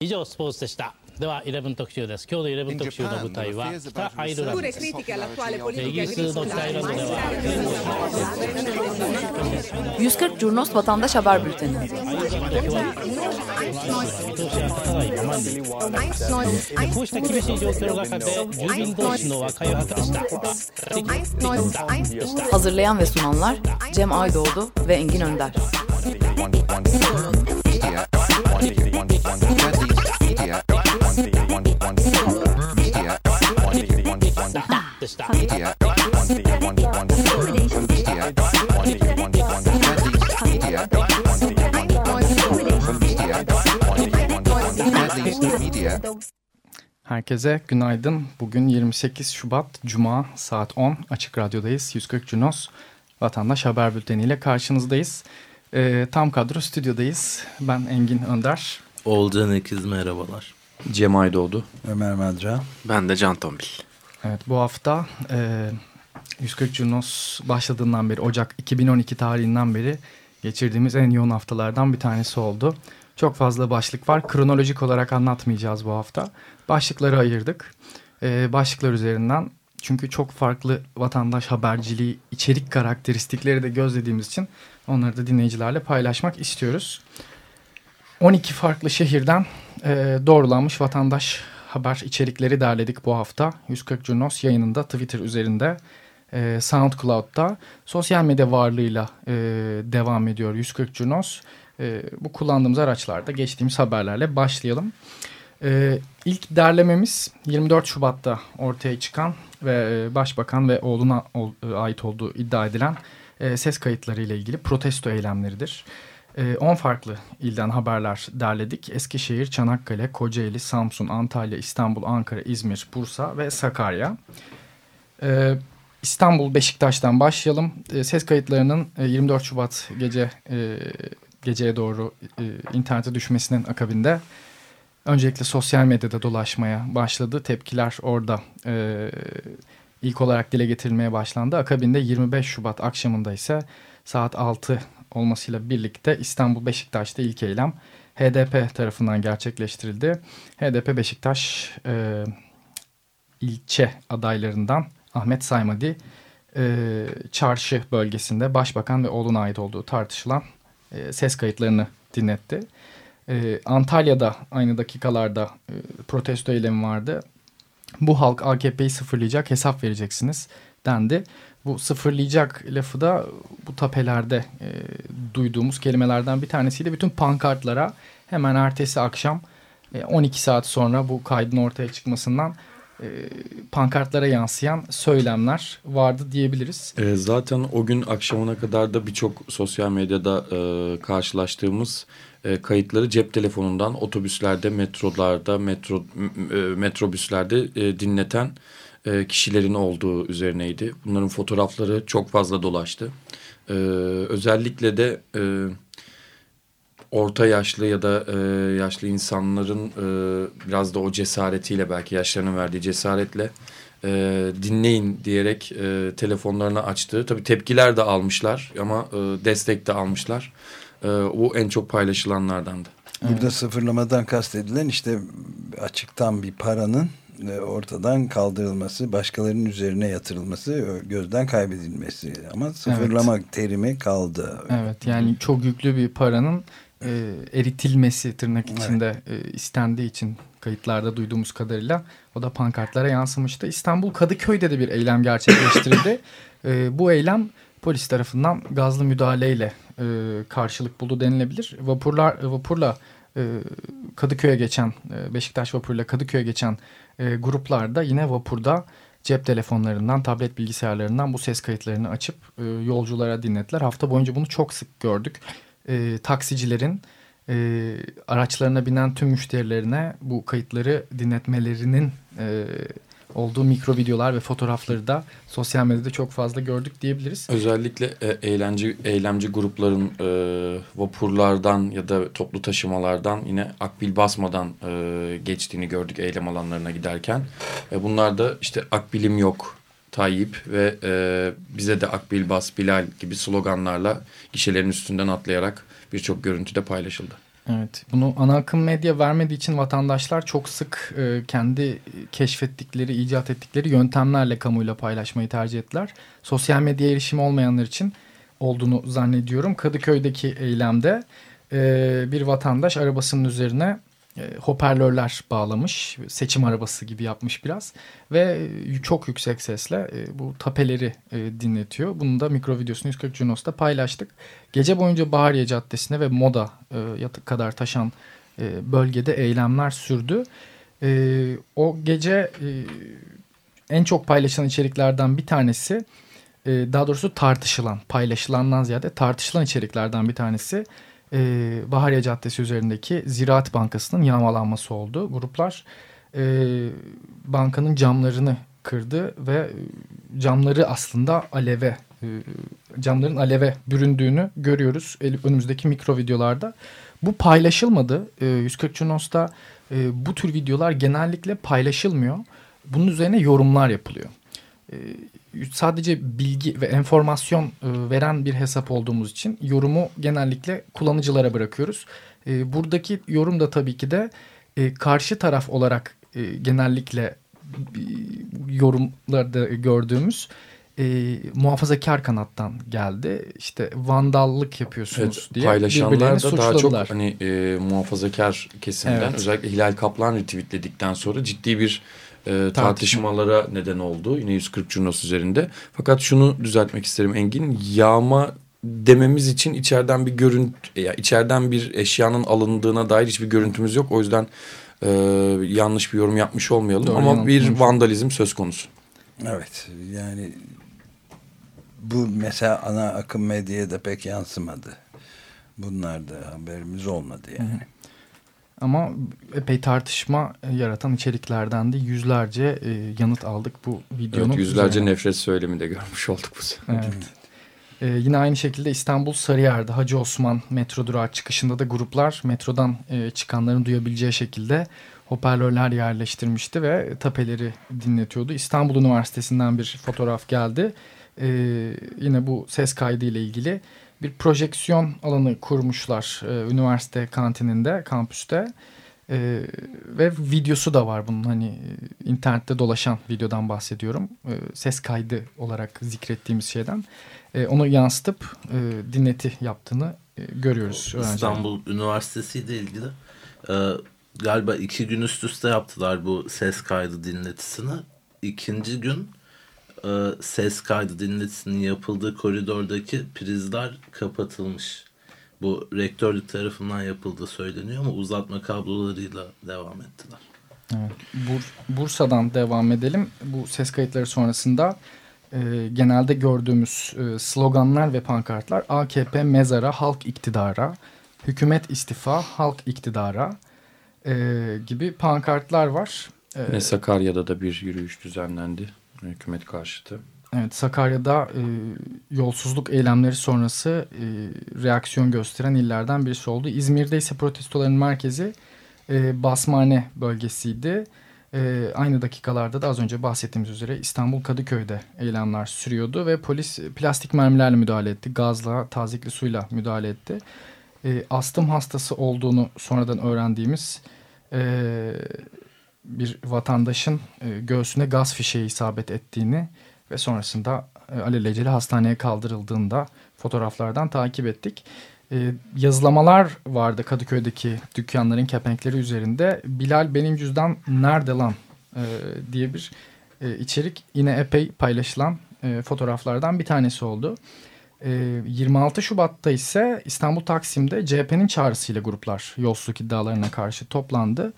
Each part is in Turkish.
以上スポーツでしたでは11特集です今日の11特集の舞台は北アイルランドですイギリスの北アイルランドでは140 Curnos Vatandaş Haber Bülteni. こうした厳しい状況の中で住民同士の和解を図りした Hazırlayan ve sunanlar Cem Aydoğdu ve Engin Önder. Herkese günaydın. Bugün 28 Şubat Cuma saat 10 Açık Radyo'dayız. 140 Cunos Vatandaş Haber Bülteni ile karşınızdayız. Ee, tam kadro stüdyodayız. Ben Engin Önder. Oğulcan Ekiz merhabalar. Cem Aydoğdu. Ömer Madra. Ben de Can Tombil. Evet bu hafta e, 140 Cunos başladığından beri Ocak 2012 tarihinden beri geçirdiğimiz en yoğun haftalardan bir tanesi oldu. Çok fazla başlık var. Kronolojik olarak anlatmayacağız bu hafta. Başlıkları ayırdık. E, başlıklar üzerinden çünkü çok farklı vatandaş haberciliği, içerik karakteristikleri de gözlediğimiz için onları da dinleyicilerle paylaşmak istiyoruz. 12 farklı şehirden e, doğrulanmış vatandaş haber içerikleri derledik bu hafta. 140 Curnos yayınında Twitter üzerinde, e, SoundCloud'da, sosyal medya varlığıyla e, devam ediyor 140 Curnos. E, bu kullandığımız araçlarda geçtiğimiz haberlerle başlayalım. E, ilk derlememiz 24 Şubat'ta ortaya çıkan ve e, Başbakan ve oğluna ol, e, ait olduğu iddia edilen e, ses kayıtları ile ilgili protesto eylemleridir. 10 farklı ilden haberler derledik. Eskişehir, Çanakkale, Kocaeli, Samsun, Antalya, İstanbul, Ankara, İzmir, Bursa ve Sakarya. Ee, İstanbul Beşiktaş'tan başlayalım. Ee, ses kayıtlarının 24 Şubat gece e, geceye doğru e, internete düşmesinin akabinde öncelikle sosyal medyada dolaşmaya başladı. Tepkiler orada e, ilk olarak dile getirilmeye başlandı. Akabinde 25 Şubat akşamında ise saat 6 olmasıyla birlikte İstanbul Beşiktaş'ta ilk eylem HDP tarafından gerçekleştirildi. HDP Beşiktaş e, ilçe adaylarından Ahmet Saymadi e, çarşı bölgesinde başbakan ve oğluna ait olduğu tartışılan e, ses kayıtlarını dinletti. E, Antalya'da aynı dakikalarda e, protesto eylemi vardı. Bu halk AKP'yi sıfırlayacak hesap vereceksiniz dendi. Bu sıfırlayacak lafı da bu tapelerde e, duyduğumuz kelimelerden bir tanesiydi. Bütün pankartlara hemen ertesi akşam e, 12 saat sonra bu kaydın ortaya çıkmasından e, pankartlara yansıyan söylemler vardı diyebiliriz. E, zaten o gün akşamına kadar da birçok sosyal medyada e, karşılaştığımız e, kayıtları cep telefonundan otobüslerde, metrolarda, metro e, metrobüslerde e, dinleten e, kişilerin olduğu üzerineydi. Bunların fotoğrafları çok fazla dolaştı. E, özellikle de e, orta yaşlı ya da yaşlı insanların biraz da o cesaretiyle belki yaşlarının verdiği cesaretle dinleyin diyerek e, telefonlarını açtığı. Tabii tepkiler de almışlar ama destek de almışlar. E, bu en çok paylaşılanlardandı. Burada evet. sıfırlamadan kastedilen işte açıktan bir paranın ortadan kaldırılması, başkalarının üzerine yatırılması, gözden kaybedilmesi ama sıfırlama evet. terimi kaldı. Evet yani çok yüklü bir paranın e, eritilmesi tırnak içinde evet. e, istendiği için kayıtlarda duyduğumuz kadarıyla o da pankartlara yansımıştı. İstanbul Kadıköy'de de bir eylem gerçekleştirildi. e, bu eylem polis tarafından gazlı müdahaleyle e, karşılık buldu denilebilir. Vapurlar vapurla e, Kadıköy'e geçen e, Beşiktaş vapuruyla Kadıköy'e geçen e, gruplarda yine vapurda cep telefonlarından, tablet bilgisayarlarından bu ses kayıtlarını açıp e, yolculara dinlettiler. Hafta boyunca bunu çok sık gördük. E, taksicilerin e, araçlarına binen tüm müşterilerine bu kayıtları dinletmelerinin e, olduğu mikro videolar ve fotoğrafları da sosyal medyada çok fazla gördük diyebiliriz. Özellikle e, eğlence eylemci grupların e, vapurlardan ya da toplu taşımalardan yine akbil basmadan e, geçtiğini gördük eylem alanlarına giderken. E, bunlar da işte akbilim yok Tayyip ve e, bize de akbil bas Bilal gibi sloganlarla gişelerin üstünden atlayarak birçok görüntüde paylaşıldı. Evet, bunu ana akım medya vermediği için vatandaşlar çok sık e, kendi keşfettikleri, icat ettikleri yöntemlerle kamuyla paylaşmayı tercih ettiler. Sosyal medya erişimi olmayanlar için olduğunu zannediyorum. Kadıköy'deki eylemde e, bir vatandaş arabasının üzerine hoparlörler bağlamış. Seçim arabası gibi yapmış biraz. Ve çok yüksek sesle e, bu tapeleri e, dinletiyor. Bunu da mikro videosunu 140 Junos'ta paylaştık. Gece boyunca Bahariye Caddesi'ne ve Moda e, kadar taşan e, bölgede eylemler sürdü. E, o gece e, en çok paylaşılan içeriklerden bir tanesi e, daha doğrusu tartışılan, paylaşılandan ziyade tartışılan içeriklerden bir tanesi e, Bahariye Caddesi üzerindeki Ziraat Bankası'nın yağmalanması oldu. Gruplar e, bankanın camlarını kırdı ve camları aslında aleve e, camların aleve büründüğünü görüyoruz önümüzdeki mikro videolarda. Bu paylaşılmadı. E, 140 Junos'ta e, bu tür videolar genellikle paylaşılmıyor. Bunun üzerine yorumlar yapılıyor. E, sadece bilgi ve enformasyon e, veren bir hesap olduğumuz için yorumu genellikle kullanıcılara bırakıyoruz. E, buradaki yorum da tabii ki de e, karşı taraf olarak genellikle yorumlarda gördüğümüz e, muhafazakar kanattan geldi. İşte vandallık yapıyorsunuz evet, diye paylaşanlar da daha çok hani e, muhafazakar kesimden evet. özellikle Hilal Kaplan retweetledikten sonra ciddi bir e, tartışmalara neden oldu. Yine 140 Curnos üzerinde. Fakat şunu düzeltmek isterim Engin. Yağma dememiz için içeriden bir görüntü, ya içeriden bir eşyanın alındığına dair hiçbir görüntümüz yok. O yüzden e, yanlış bir yorum yapmış olmayalım. Doğru, Ama bir vandalizm söz konusu. Evet yani bu mesela ana akım medyaya da pek yansımadı. Bunlar da haberimiz olmadı yani. Hı hı. Ama epey tartışma yaratan içeriklerden de yüzlerce e, yanıt aldık bu videonun. Evet, yüzlerce üzerine. nefret söylemi de görmüş olduk bu sefer. Evet. Ee, yine aynı şekilde İstanbul Sarıyer'de Hacı Osman metro durağı çıkışında da gruplar metrodan e, çıkanların duyabileceği şekilde hoparlörler yerleştirmişti ve tapeleri dinletiyordu. İstanbul Üniversitesi'nden bir fotoğraf geldi. Ee, yine bu ses kaydı ile ilgili bir projeksiyon alanı kurmuşlar e, üniversite kantininde, kampüste. E, ve videosu da var bunun hani e, internette dolaşan videodan bahsediyorum. E, ses kaydı olarak zikrettiğimiz şeyden. E, onu yansıtıp e, dinleti yaptığını e, görüyoruz. İstanbul. Üniversitesi ile ilgili e, galiba iki gün üst üste yaptılar bu ses kaydı dinletisini. İkinci gün e, ses kaydı dinletisinin yapıldığı koridordaki prizler kapatılmış. Bu rektörlük tarafından yapıldığı söyleniyor ama uzatma kablolarıyla devam ettiler. Evet. Bur Bursa'dan devam edelim. Bu ses kayıtları sonrasında e, genelde gördüğümüz e, sloganlar ve pankartlar AKP mezara, halk iktidara, hükümet istifa, halk iktidara e, gibi pankartlar var. E, Ve Sakarya'da da bir yürüyüş düzenlendi hükümet karşıtı. Evet Sakarya'da e, yolsuzluk eylemleri sonrası e, reaksiyon gösteren illerden birisi oldu. İzmir'de ise protestoların merkezi e, Basmane bölgesiydi. E, aynı dakikalarda da az önce bahsettiğimiz üzere İstanbul Kadıköy'de eylemler sürüyordu ve polis plastik mermilerle müdahale etti. Gazla, tazikli suyla müdahale etti. E, astım hastası olduğunu sonradan öğrendiğimiz e, bir vatandaşın e, göğsüne gaz fişeği isabet ettiğini ve sonrasında e, alelacele hastaneye kaldırıldığında fotoğraflardan takip ettik. E, yazılamalar vardı Kadıköy'deki dükkanların kepenkleri üzerinde. Bilal benim cüzdan nerede lan diye bir içerik yine epey paylaşılan fotoğraflardan bir tanesi oldu. E, 26 Şubat'ta ise İstanbul Taksim'de CHP'nin çağrısıyla gruplar yolsuzluk iddialarına karşı toplandı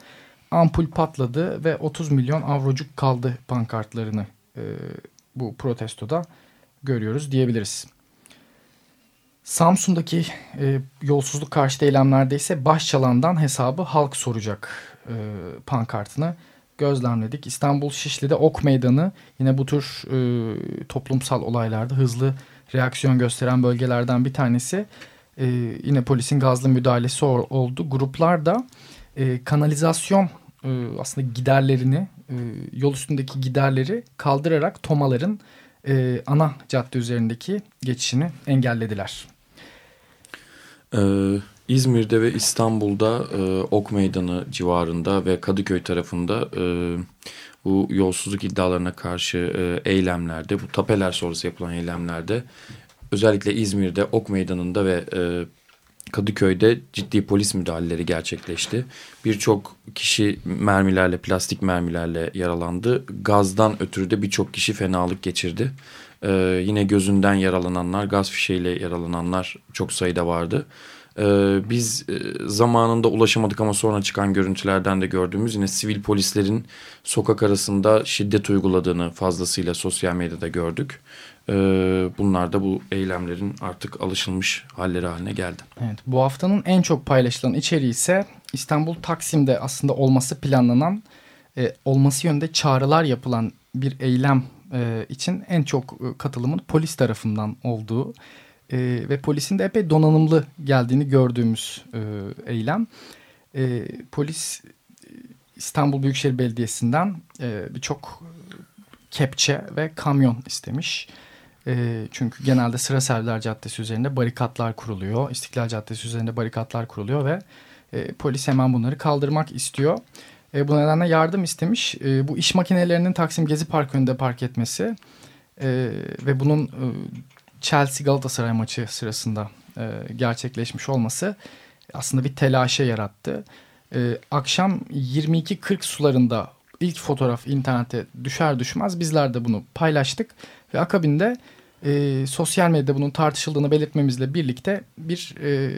ampul patladı ve 30 milyon avrocuk kaldı pankartlarını e, bu protestoda görüyoruz diyebiliriz. Samsun'daki e, yolsuzluk karşıtı eylemlerde ise başçalandan hesabı halk soracak e, pankartını gözlemledik. İstanbul Şişli'de Ok Meydanı yine bu tür e, toplumsal olaylarda hızlı reaksiyon gösteren bölgelerden bir tanesi. E, yine polisin gazlı müdahalesi oldu. Gruplar da e, kanalizasyon e, aslında giderlerini e, yol üstündeki giderleri kaldırarak tomaların e, ana cadde üzerindeki geçişini engellediler. Ee, İzmir'de ve İstanbul'da e, Ok Meydanı civarında ve Kadıköy tarafında e, bu yolsuzluk iddialarına karşı e, eylemlerde, bu tapeler sonrası yapılan eylemlerde özellikle İzmir'de Ok Meydanı'nda ve e, Kadıköy'de ciddi polis müdahaleleri gerçekleşti. Birçok kişi mermilerle, plastik mermilerle yaralandı. Gazdan ötürü de birçok kişi fenalık geçirdi. Ee, yine gözünden yaralananlar, gaz fişeğiyle yaralananlar çok sayıda vardı. Ee, biz e, zamanında ulaşamadık ama sonra çıkan görüntülerden de gördüğümüz yine sivil polislerin sokak arasında şiddet uyguladığını fazlasıyla sosyal medyada gördük. Ee, bunlar da bu eylemlerin artık alışılmış halleri haline geldi. Evet, bu haftanın en çok paylaşılan içeriği ise İstanbul Taksim'de aslında olması planlanan, e, olması yönde çağrılar yapılan bir eylem e, için en çok katılımın polis tarafından olduğu e, ve polisin de epey donanımlı geldiğini gördüğümüz e, eylem. E, polis İstanbul Büyükşehir Belediyesi'nden e, birçok kepçe ve kamyon istemiş. E, çünkü genelde Sıra Serviler Caddesi üzerinde barikatlar kuruluyor. İstiklal Caddesi üzerinde barikatlar kuruluyor ve e, polis hemen bunları kaldırmak istiyor. E, bu nedenle yardım istemiş. E, bu iş makinelerinin Taksim Gezi Park önünde park etmesi e, ve bunun e, Chelsea Galatasaray maçı sırasında e, gerçekleşmiş olması aslında bir telaşe yarattı. E, akşam 22.40 sularında ilk fotoğraf internete düşer düşmez bizler de bunu paylaştık ve akabinde e, sosyal medyada bunun tartışıldığını belirtmemizle birlikte bir e,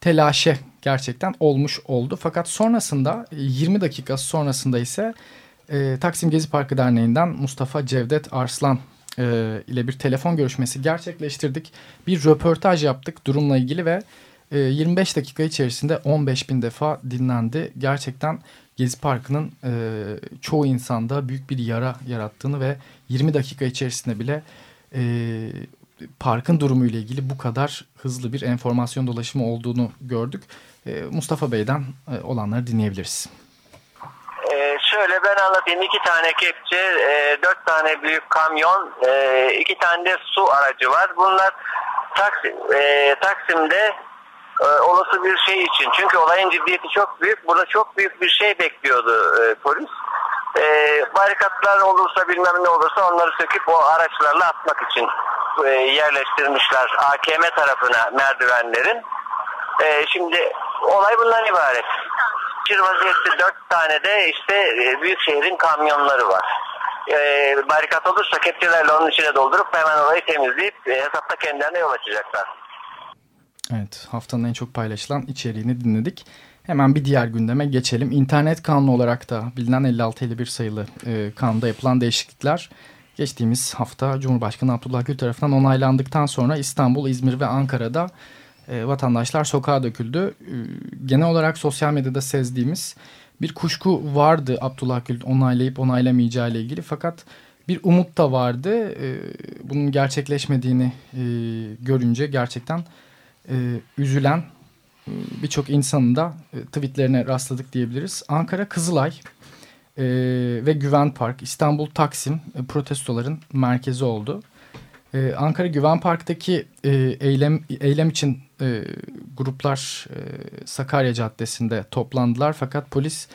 telaşe gerçekten olmuş oldu. Fakat sonrasında 20 dakika sonrasında ise e, Taksim Gezi Parkı Derneği'nden Mustafa Cevdet Arslan e, ile bir telefon görüşmesi gerçekleştirdik. Bir röportaj yaptık durumla ilgili ve e, 25 dakika içerisinde 15 bin defa dinlendi. Gerçekten Gezi Parkı'nın e, çoğu insanda büyük bir yara yarattığını ve 20 dakika içerisinde bile e, parkın durumu ile ilgili bu kadar hızlı bir enformasyon dolaşımı olduğunu gördük. E, Mustafa Bey'den e, olanları dinleyebiliriz. Şöyle ben anlatayım. iki tane kepçe, e, dört tane büyük kamyon, e, iki tane de su aracı var. Bunlar Taksim, e, Taksim'de e, olası bir şey için. Çünkü olayın ciddiyeti çok büyük. Burada çok büyük bir şey bekliyordu e, polis. E, barikatlar olursa bilmem ne olursa onları söküp o araçlarla atmak için e, yerleştirmişler AKM tarafına merdivenlerin. E, şimdi olay bundan ibaret. Bir vaziyette dört tane de işte e, büyük şehrin kamyonları var. E, barikat olursa kepçelerle onun içine doldurup hemen orayı temizleyip e, hesapta kendilerine yol açacaklar. Evet haftanın en çok paylaşılan içeriğini dinledik. Hemen bir diğer gündeme geçelim. İnternet kanunu olarak da bilinen 56-51 sayılı e, kanunda yapılan değişiklikler geçtiğimiz hafta Cumhurbaşkanı Abdullah Gül tarafından onaylandıktan sonra İstanbul, İzmir ve Ankara'da e, vatandaşlar sokağa döküldü. E, genel olarak sosyal medyada sezdiğimiz bir kuşku vardı Abdullah Gül onaylayıp onaylamayacağı ile ilgili fakat bir umut da vardı. E, bunun gerçekleşmediğini görünce gerçekten üzülen birçok insanın da tweetlerine rastladık diyebiliriz. Ankara Kızılay ve Güven Park, İstanbul Taksim protestoların merkezi oldu. Ankara Güven Park'taki eylem eylem için e, gruplar e, Sakarya Caddesi'nde toplandılar fakat polis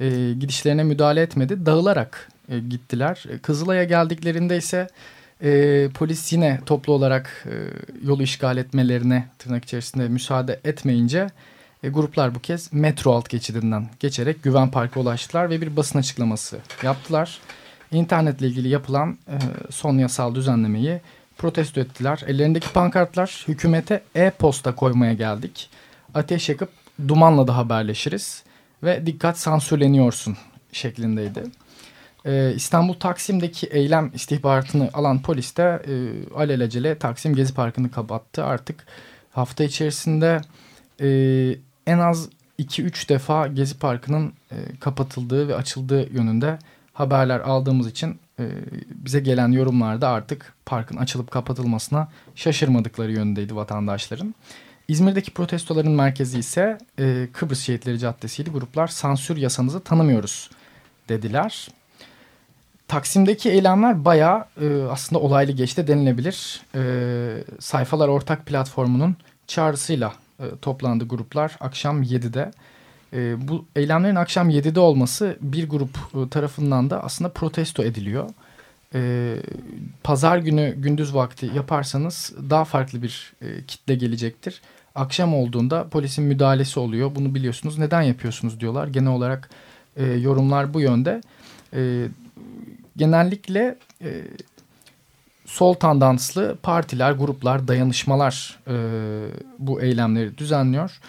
e, gidişlerine müdahale etmedi. Dağılarak e, gittiler. E, Kızılay'a geldiklerinde ise e, polis yine toplu olarak e, yolu işgal etmelerine tırnak içerisinde müsaade etmeyince e, gruplar bu kez metro alt geçidinden geçerek Güven Park'a ulaştılar ve bir basın açıklaması yaptılar. İnternetle ilgili yapılan e, son yasal düzenlemeyi protesto ettiler. Ellerindeki pankartlar hükümete e-posta koymaya geldik. Ateş yakıp dumanla da haberleşiriz ve dikkat sansürleniyorsun şeklindeydi. Ee, İstanbul Taksim'deki eylem istihbaratını alan polis de e, alelacele Taksim Gezi Parkı'nı kapattı. Artık hafta içerisinde e, en az 2-3 defa Gezi Parkı'nın e, kapatıldığı ve açıldığı yönünde haberler aldığımız için e, bize gelen yorumlarda artık parkın açılıp kapatılmasına şaşırmadıkları yönündeydi vatandaşların. İzmir'deki protestoların merkezi ise e, Kıbrıs Şehitleri Caddesi'ydi. Gruplar sansür yasanızı tanımıyoruz dediler. Taksim'deki eylemler bayağı e, aslında olaylı geçti denilebilir. E, sayfalar Ortak Platformu'nun çağrısıyla e, toplandı gruplar akşam 7'de. E, bu eylemlerin akşam 7'de olması bir grup e, tarafından da aslında protesto ediliyor. E, pazar günü gündüz vakti yaparsanız daha farklı bir e, kitle gelecektir. Akşam olduğunda polisin müdahalesi oluyor. Bunu biliyorsunuz. Neden yapıyorsunuz diyorlar. Genel olarak e, yorumlar bu yönde. E, genellikle e, sol tandanslı partiler, gruplar, dayanışmalar e, bu eylemleri düzenliyor.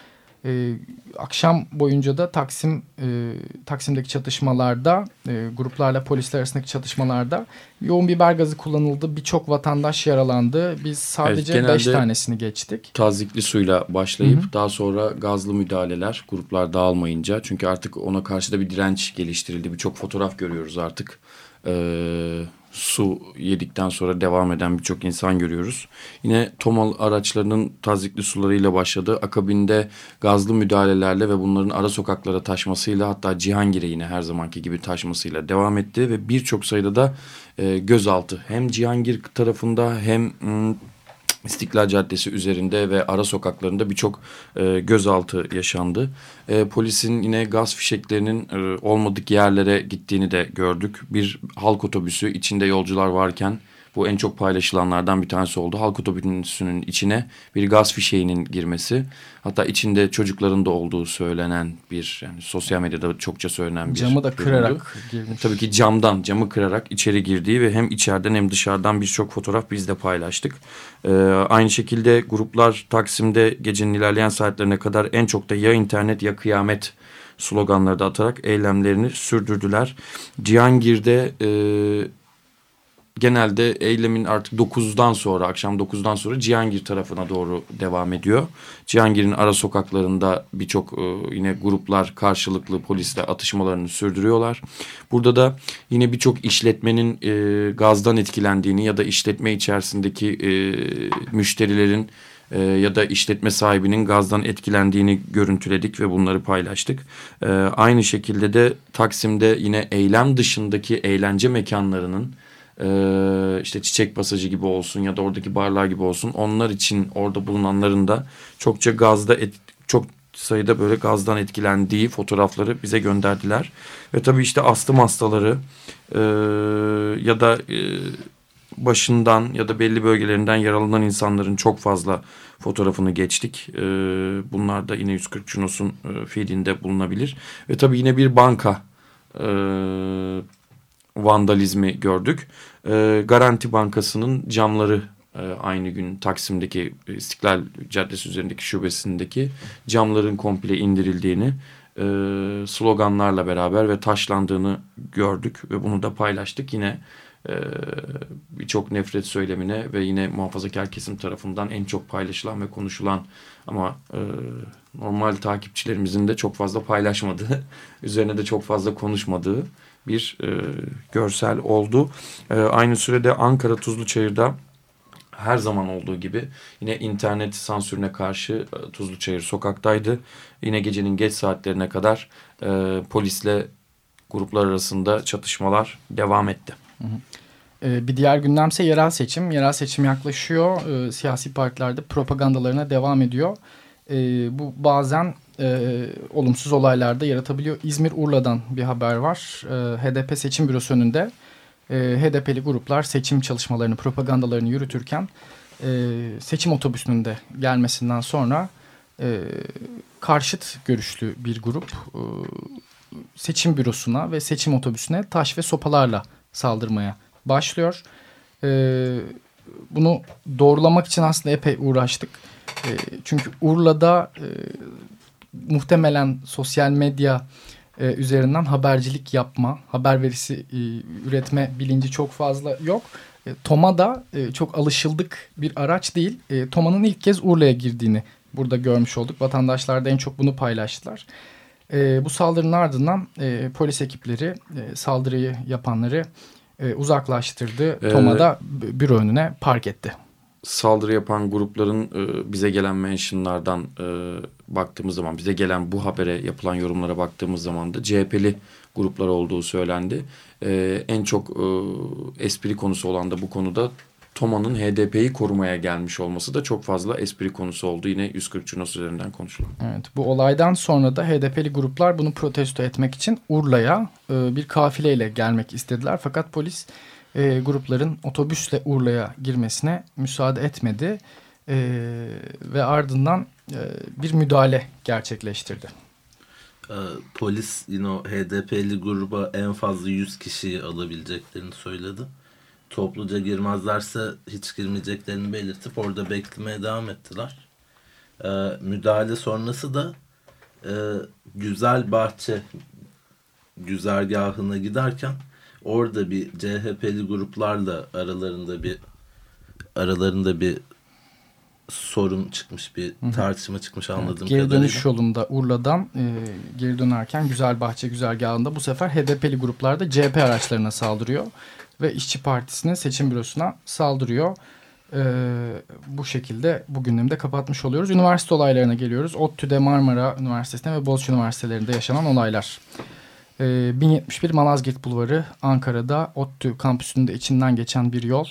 E, akşam boyunca da Taksim e, Taksim'deki çatışmalarda e, gruplarla polisler arasındaki çatışmalarda yoğun biber gazı kullanıldı. Birçok vatandaş yaralandı. Biz sadece 5 evet, tanesini geçtik. Tazikli suyla başlayıp Hı -hı. daha sonra gazlı müdahaleler gruplar dağılmayınca. Çünkü artık ona karşı da bir direnç geliştirildi. Birçok fotoğraf görüyoruz artık. Ee, su yedikten sonra devam eden birçok insan görüyoruz. Yine TOMAL araçlarının tazikli sularıyla başladı. Akabinde gazlı müdahalelerle ve bunların ara sokaklara taşmasıyla hatta Cihangir'e yine her zamanki gibi taşmasıyla devam etti. Ve birçok sayıda da e, gözaltı hem Cihangir tarafında hem... M, İstiklal Caddesi üzerinde ve ara sokaklarında birçok e, gözaltı yaşandı. E, polisin yine gaz fişeklerinin e, olmadık yerlere gittiğini de gördük. Bir halk otobüsü içinde yolcular varken bu en çok paylaşılanlardan bir tanesi oldu. Halk otobüsünün içine bir gaz fişeğinin girmesi. Hatta içinde çocukların da olduğu söylenen bir yani sosyal medyada çokça söylenen bir Camı da kırarak girmiş. Tabii ki camdan camı kırarak içeri girdiği ve hem içeriden hem dışarıdan birçok fotoğraf biz de paylaştık. Ee, aynı şekilde gruplar Taksim'de gecenin ilerleyen saatlerine kadar en çok da ya internet ya kıyamet sloganları da atarak eylemlerini sürdürdüler. Cihangir'de e, genelde eylemin artık 9'dan sonra akşam 9'dan sonra Cihangir tarafına doğru devam ediyor. Cihangir'in ara sokaklarında birçok e, yine gruplar karşılıklı polisle atışmalarını sürdürüyorlar. Burada da yine birçok işletmenin e, gazdan etkilendiğini ya da işletme içerisindeki e, müşterilerin e, ya da işletme sahibinin gazdan etkilendiğini görüntüledik ve bunları paylaştık. E, aynı şekilde de Taksim'de yine eylem dışındaki eğlence mekanlarının e, işte çiçek pasajı gibi olsun ya da oradaki barlar gibi olsun onlar için orada bulunanların da çokça gazda et, çok sayıda böyle gazdan etkilendiği fotoğrafları bize gönderdiler. Ve tabii işte astım hastaları e, ya da e, başından ya da belli bölgelerinden yaralanan insanların çok fazla fotoğrafını geçtik. E, bunlar da yine 140 Cunos'un e, feedinde bulunabilir. Ve tabii yine bir banka e, vandalizmi gördük. E, Garanti Bankası'nın camları e, aynı gün Taksim'deki İstiklal Caddesi üzerindeki şubesindeki camların komple indirildiğini e, sloganlarla beraber ve taşlandığını gördük ve bunu da paylaştık. Yine e, birçok nefret söylemine ve yine muhafazakar kesim tarafından en çok paylaşılan ve konuşulan ama e, normal takipçilerimizin de çok fazla paylaşmadığı, üzerine de çok fazla konuşmadığı bir e, görsel oldu. E, aynı sürede Ankara Tuzluçayır'da her zaman olduğu gibi yine internet sansürüne karşı e, Tuzluçayır sokaktaydı. Yine gecenin geç saatlerine kadar e, polisle gruplar arasında çatışmalar devam etti. Hı hı. E, bir diğer gündemse yerel seçim. Yerel seçim yaklaşıyor. E, siyasi partilerde propagandalarına devam ediyor. Bu bazen e, olumsuz olaylarda yaratabiliyor. İzmir Urla'dan bir haber var. E, HDP seçim bürosu önünde e, HDP'li gruplar seçim çalışmalarını, propagandalarını yürütürken e, seçim otobüsünün de gelmesinden sonra e, karşıt görüşlü bir grup e, seçim bürosuna ve seçim otobüsüne taş ve sopalarla saldırmaya başlıyor. E, bunu doğrulamak için aslında epey uğraştık. E, çünkü Urla'da e, muhtemelen sosyal medya e, üzerinden habercilik yapma, haber verisi e, üretme bilinci çok fazla yok. E, Toma da e, çok alışıldık bir araç değil. E, Toma'nın ilk kez Urla'ya girdiğini burada görmüş olduk. Vatandaşlar da en çok bunu paylaştılar. E, bu saldırının ardından e, polis ekipleri e, saldırıyı yapanları e, uzaklaştırdı. Ee, Toma da büro önüne park etti saldırı yapan grupların e, bize gelen mentionlardan e, baktığımız zaman bize gelen bu habere yapılan yorumlara baktığımız zaman da CHP'li gruplar olduğu söylendi. E, en çok e, espri konusu olan da bu konuda TOMA'nın HDP'yi korumaya gelmiş olması da çok fazla espri konusu oldu. Yine 140 Cunos üzerinden konuşuldu. Evet, bu olaydan sonra da HDP'li gruplar bunu protesto etmek için Urla'ya e, bir kafileyle gelmek istediler. Fakat polis e, grupların otobüsle Urla'ya girmesine müsaade etmedi. E, ve ardından e, bir müdahale gerçekleştirdi. E, polis yine o HDP'li gruba en fazla 100 kişiyi alabileceklerini söyledi topluca girmezlerse hiç girmeyeceklerini belirtip orada beklemeye devam ettiler. E, müdahale sonrası da e, Güzel Bahçe güzergahına giderken orada bir CHP'li gruplarla aralarında bir aralarında bir sorun çıkmış bir tartışma çıkmış anladığım evet, geri kadarıyla. Geri dönüş yolunda Urla'dan e, geri dönerken Güzelbahçe güzergahında bu sefer HDP'li gruplar da CHP araçlarına saldırıyor ve İşçi Partisi'nin seçim bürosuna saldırıyor. Ee, bu şekilde bu gündemi kapatmış oluyoruz. Üniversite olaylarına geliyoruz. ODTÜ'de Marmara Üniversitesi'nde ve Boğaziçi Üniversitelerinde yaşanan olaylar. Ee, 1071 Malazgirt Bulvarı Ankara'da ODTÜ kampüsünde içinden geçen bir yol.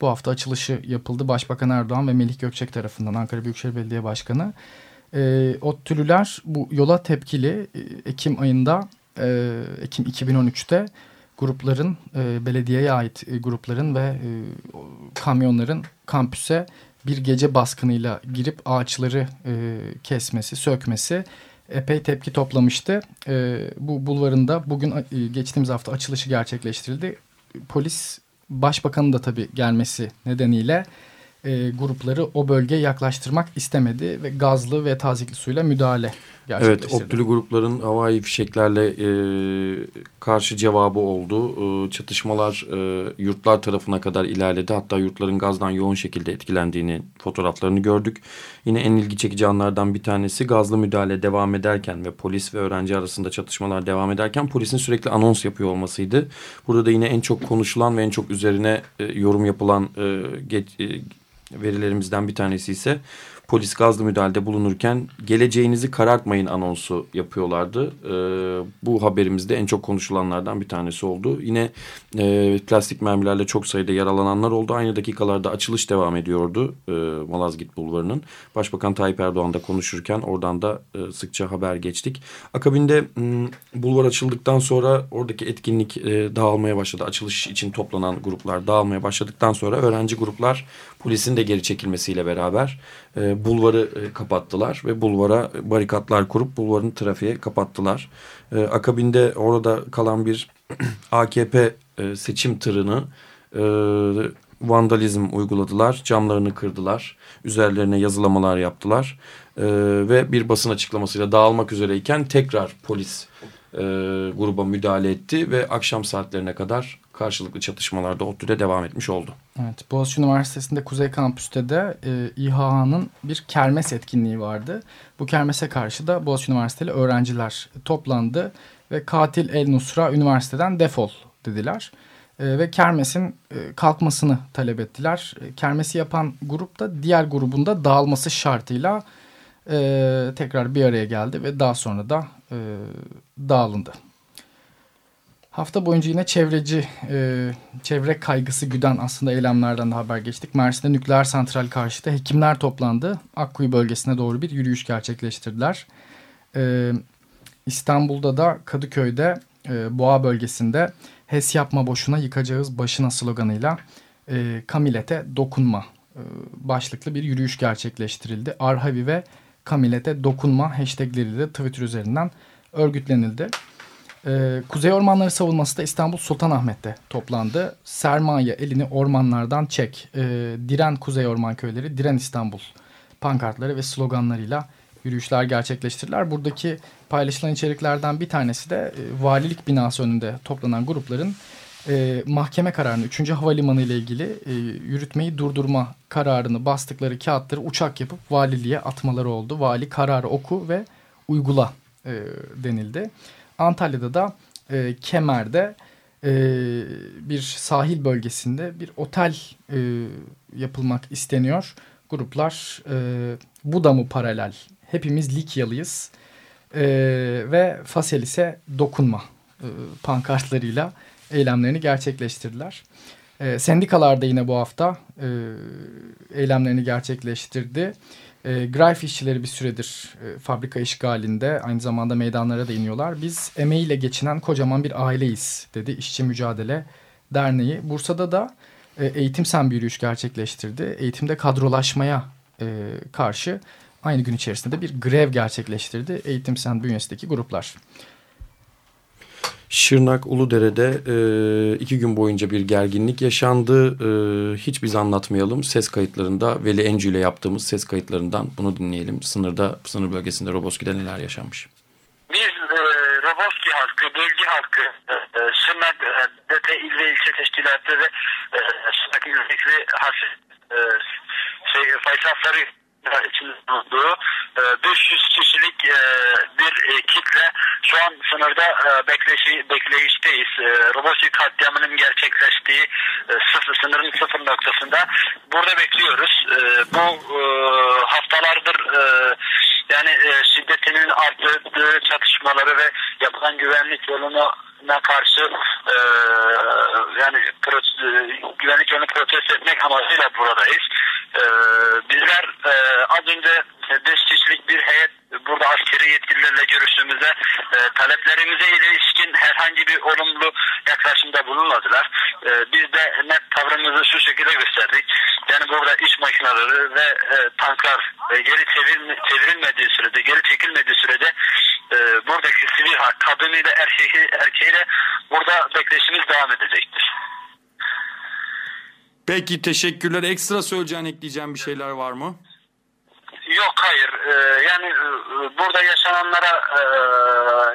Bu hafta açılışı yapıldı. Başbakan Erdoğan ve Melih Gökçek tarafından Ankara Büyükşehir Belediye Başkanı. Ee, ODTÜ'lüler bu yola tepkili e, Ekim ayında e, Ekim 2013'te grupların e, belediyeye ait e, grupların ve e, kamyonların kampüse bir gece baskınıyla girip ağaçları e, kesmesi, sökmesi epey tepki toplamıştı. E, bu bulvarında bugün e, geçtiğimiz hafta açılışı gerçekleştirildi. Polis başbakanın da tabii gelmesi nedeniyle e, grupları o bölgeye yaklaştırmak istemedi ve gazlı ve tazikli suyla müdahale Evet, optülü grupların havai fişeklerle e, karşı cevabı oldu. E, çatışmalar e, yurtlar tarafına kadar ilerledi. Hatta yurtların gazdan yoğun şekilde etkilendiğini fotoğraflarını gördük. Yine en ilgi çekici anlardan bir tanesi gazlı müdahale devam ederken ve polis ve öğrenci arasında çatışmalar devam ederken polisin sürekli anons yapıyor olmasıydı. Burada da yine en çok konuşulan ve en çok üzerine e, yorum yapılan e, geç, e, verilerimizden bir tanesi ise polis gazlı müdahalede bulunurken geleceğinizi karartmayın anonsu yapıyorlardı. E, bu haberimizde en çok konuşulanlardan bir tanesi oldu. Yine e, plastik mermilerle çok sayıda yaralananlar oldu. Aynı dakikalarda açılış devam ediyordu e, Malazgirt Bulvarı'nın. Başbakan Tayyip Erdoğan da konuşurken oradan da e, sıkça haber geçtik. Akabinde m, bulvar açıldıktan sonra oradaki etkinlik e, dağılmaya başladı. Açılış için toplanan gruplar dağılmaya başladıktan sonra öğrenci gruplar polisin de geri çekilmesiyle beraber e, bulvarı e, kapattılar ve bulvara barikatlar kurup bulvarın trafiğe kapattılar. E, akabinde orada kalan bir AKP e, seçim tırını vandalizm uyguladılar, camlarını kırdılar, üzerlerine yazılamalar yaptılar ve bir basın açıklamasıyla dağılmak üzereyken tekrar polis gruba müdahale etti ve akşam saatlerine kadar karşılıklı çatışmalarda ODTÜ'de devam etmiş oldu. Evet, Boğaziçi Üniversitesi'nde Kuzey Kampüs'te de e, İHA'nın bir kermes etkinliği vardı. Bu kermese karşı da Boğaziçi Üniversiteli öğrenciler toplandı ve katil El Nusra üniversiteden defol dediler. E, ve kermesin e, kalkmasını talep ettiler. E, kermesi yapan grup da diğer grubunda dağılması şartıyla e, tekrar bir araya geldi ve daha sonra da e, dağılındı. Hafta boyunca yine çevreci, e, çevre kaygısı güden aslında eylemlerden de haber geçtik. Mersin'de nükleer santral karşıtı hekimler toplandı. Akkuyu bölgesine doğru bir yürüyüş gerçekleştirdiler. E, İstanbul'da da Kadıköy'de e, Boğa bölgesinde HES yapma boşuna yıkacağız başına sloganıyla e, Kamilete dokunma e, başlıklı bir yürüyüş gerçekleştirildi. Arhavi ve Kamilete dokunma hashtagleriyle Twitter üzerinden örgütlenildi. Ee, Kuzey Ormanları savunması da İstanbul Sultanahmet'te toplandı. Sermaye elini ormanlardan çek. Ee, diren Kuzey Orman Köyleri, Diren İstanbul pankartları ve sloganlarıyla yürüyüşler gerçekleştirdiler. Buradaki paylaşılan içeriklerden bir tanesi de e, valilik binası önünde toplanan grupların e, mahkeme kararını 3. Havalimanı ile ilgili e, yürütmeyi durdurma kararını bastıkları kağıtları uçak yapıp valiliğe atmaları oldu. Vali kararı oku ve uygula denildi. Antalya'da da e, Kemer'de e, bir sahil bölgesinde bir otel e, yapılmak isteniyor. Gruplar e, bu da mı paralel? Hepimiz Likyalıyız e, ve Faselis'e dokunma e, pankartlarıyla eylemlerini gerçekleştirdiler. E, sendikalar da yine bu hafta e, eylemlerini gerçekleştirdi. E, Greif işçileri bir süredir e, fabrika işgalinde aynı zamanda meydanlara da iniyorlar. Biz emeğiyle geçinen kocaman bir aileyiz dedi İşçi Mücadele Derneği. Bursa'da da e, eğitim sen bir yürüyüş gerçekleştirdi. Eğitimde kadrolaşmaya e, karşı aynı gün içerisinde de bir grev gerçekleştirdi Eğitim Sen bünyesindeki gruplar. Şırnak Uludere'de e, iki gün boyunca bir gerginlik yaşandı. E, hiç biz anlatmayalım. Ses kayıtlarında Veli Encü ile yaptığımız ses kayıtlarından bunu dinleyelim. Sınırda, sınır bölgesinde Roboski'de neler yaşanmış? Biz e, Roboski halkı, bölge halkı, e, e Şırnak'ta il ve ilçe teşkilatı ve e, Şırnak ilçe harfi e, şey, Faysal içinde bulunduğu 500 e, kişilik e, bir e, kitle şu an sınırda bekleşi, bekleyişteyiz. Robosi katliamının gerçekleştiği sıfır, sınırın sıfır noktasında burada bekliyoruz. Bu haftalardır yani şiddetinin arttığı çatışmaları ve yapılan güvenlik yoluna karşı e, yani güvenlik yolunu protesto etmek amacıyla buradayız. E, bizler e, az önce 5 kişilik bir heyet burada askeri yetkililerle görüştüğümüzde e, taleplerimize ilişkin herhangi bir olumlu yaklaşımda bulunmadılar. E, biz de net tavrımızı şu şekilde gösterdik. Yani burada iş makineleri ve e, tanklar e, geri çevir, çevrilmediği sürede, geri çekilmediği sürede e, buradaki sivil halk kadınıyla erkeği, erkeğiyle burada bekleşimiz devam edecektir. Peki teşekkürler. Ekstra söyleyeceğin, ekleyeceğin bir şeyler var mı? Yok hayır. Ee, yani e, burada yaşananlara e,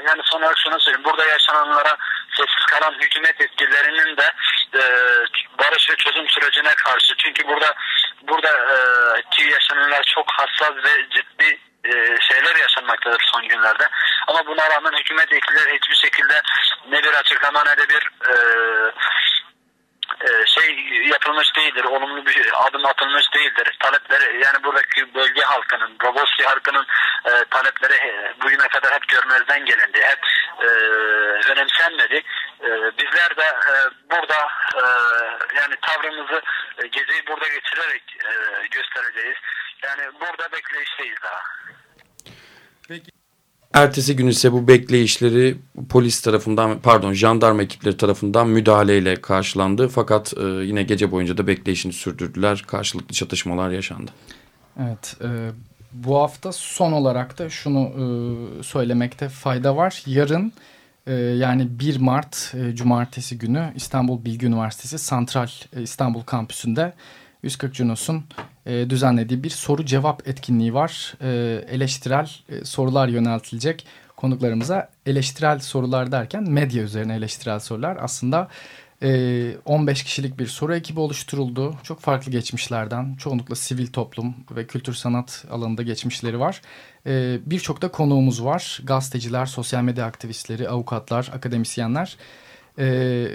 yani olarak şunu söyleyeyim. Burada yaşananlara sessiz kalan hükümet etkilerinin de e, barış ve çözüm sürecine karşı. Çünkü burada burada e, ki yaşananlar çok hassas ve ciddi e, şeyler yaşanmaktadır son günlerde. Ama buna rağmen hükümet etkileri hiçbir şekilde ne bir açıklama ne de bir e, e, yapılmış değildir, olumlu bir adım atılmış değildir. Talepleri yani buradaki bölge halkının, Roboski halkının e, talepleri e, bugüne kadar hep görmezden gelindi, hep e, önemsenmedi. E, bizler de e, burada e, yani tavrımızı e, geceyi burada geçirerek e, göstereceğiz. Yani burada bekleyişteyiz daha. Peki. Ertesi gün ise bu bekleyişleri polis tarafından pardon jandarma ekipleri tarafından müdahaleyle karşılandı. Fakat e, yine gece boyunca da bekleyişini sürdürdüler. Karşılıklı çatışmalar yaşandı. Evet e, bu hafta son olarak da şunu e, söylemekte fayda var. Yarın e, yani 1 Mart e, Cumartesi günü İstanbul Bilgi Üniversitesi Santral e, İstanbul Kampüsü'nde 140 Cunos'un e, düzenlediği bir soru cevap etkinliği var. E, eleştirel e, sorular yöneltilecek konuklarımıza. Eleştirel sorular derken medya üzerine eleştirel sorular. Aslında e, 15 kişilik bir soru ekibi oluşturuldu. Çok farklı geçmişlerden, çoğunlukla sivil toplum ve kültür sanat alanında geçmişleri var. E, Birçok da konuğumuz var. Gazeteciler, sosyal medya aktivistleri, avukatlar, akademisyenler e,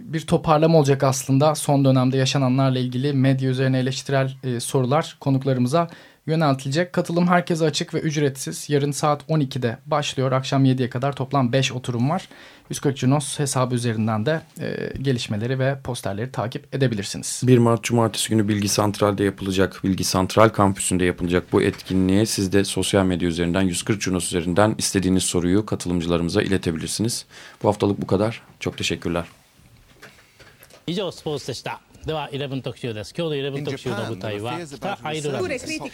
bir toparlama olacak aslında son dönemde yaşananlarla ilgili medya üzerine eleştirel e, sorular konuklarımıza yöneltilecek. Katılım herkese açık ve ücretsiz. Yarın saat 12'de başlıyor. Akşam 7'ye kadar toplam 5 oturum var. 140 Cunos hesabı üzerinden de e, gelişmeleri ve posterleri takip edebilirsiniz. 1 Mart Cumartesi günü Bilgi Santral'de yapılacak, Bilgi Santral kampüsünde yapılacak bu etkinliğe siz de sosyal medya üzerinden 140 Cunos üzerinden istediğiniz soruyu katılımcılarımıza iletebilirsiniz. Bu haftalık bu kadar. Çok teşekkürler. 以上スポーツでした。 では11特集です今日の11特集の舞台は北アイルランドですイギ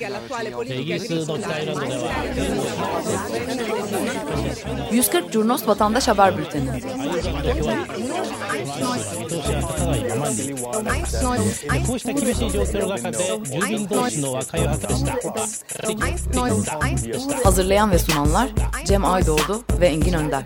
リスの北アイランドでは140 Curnos Vatandaş Haber Bülteni Hazırlayan ve sunanlar Cem Aydoğdu ve Engin Önder.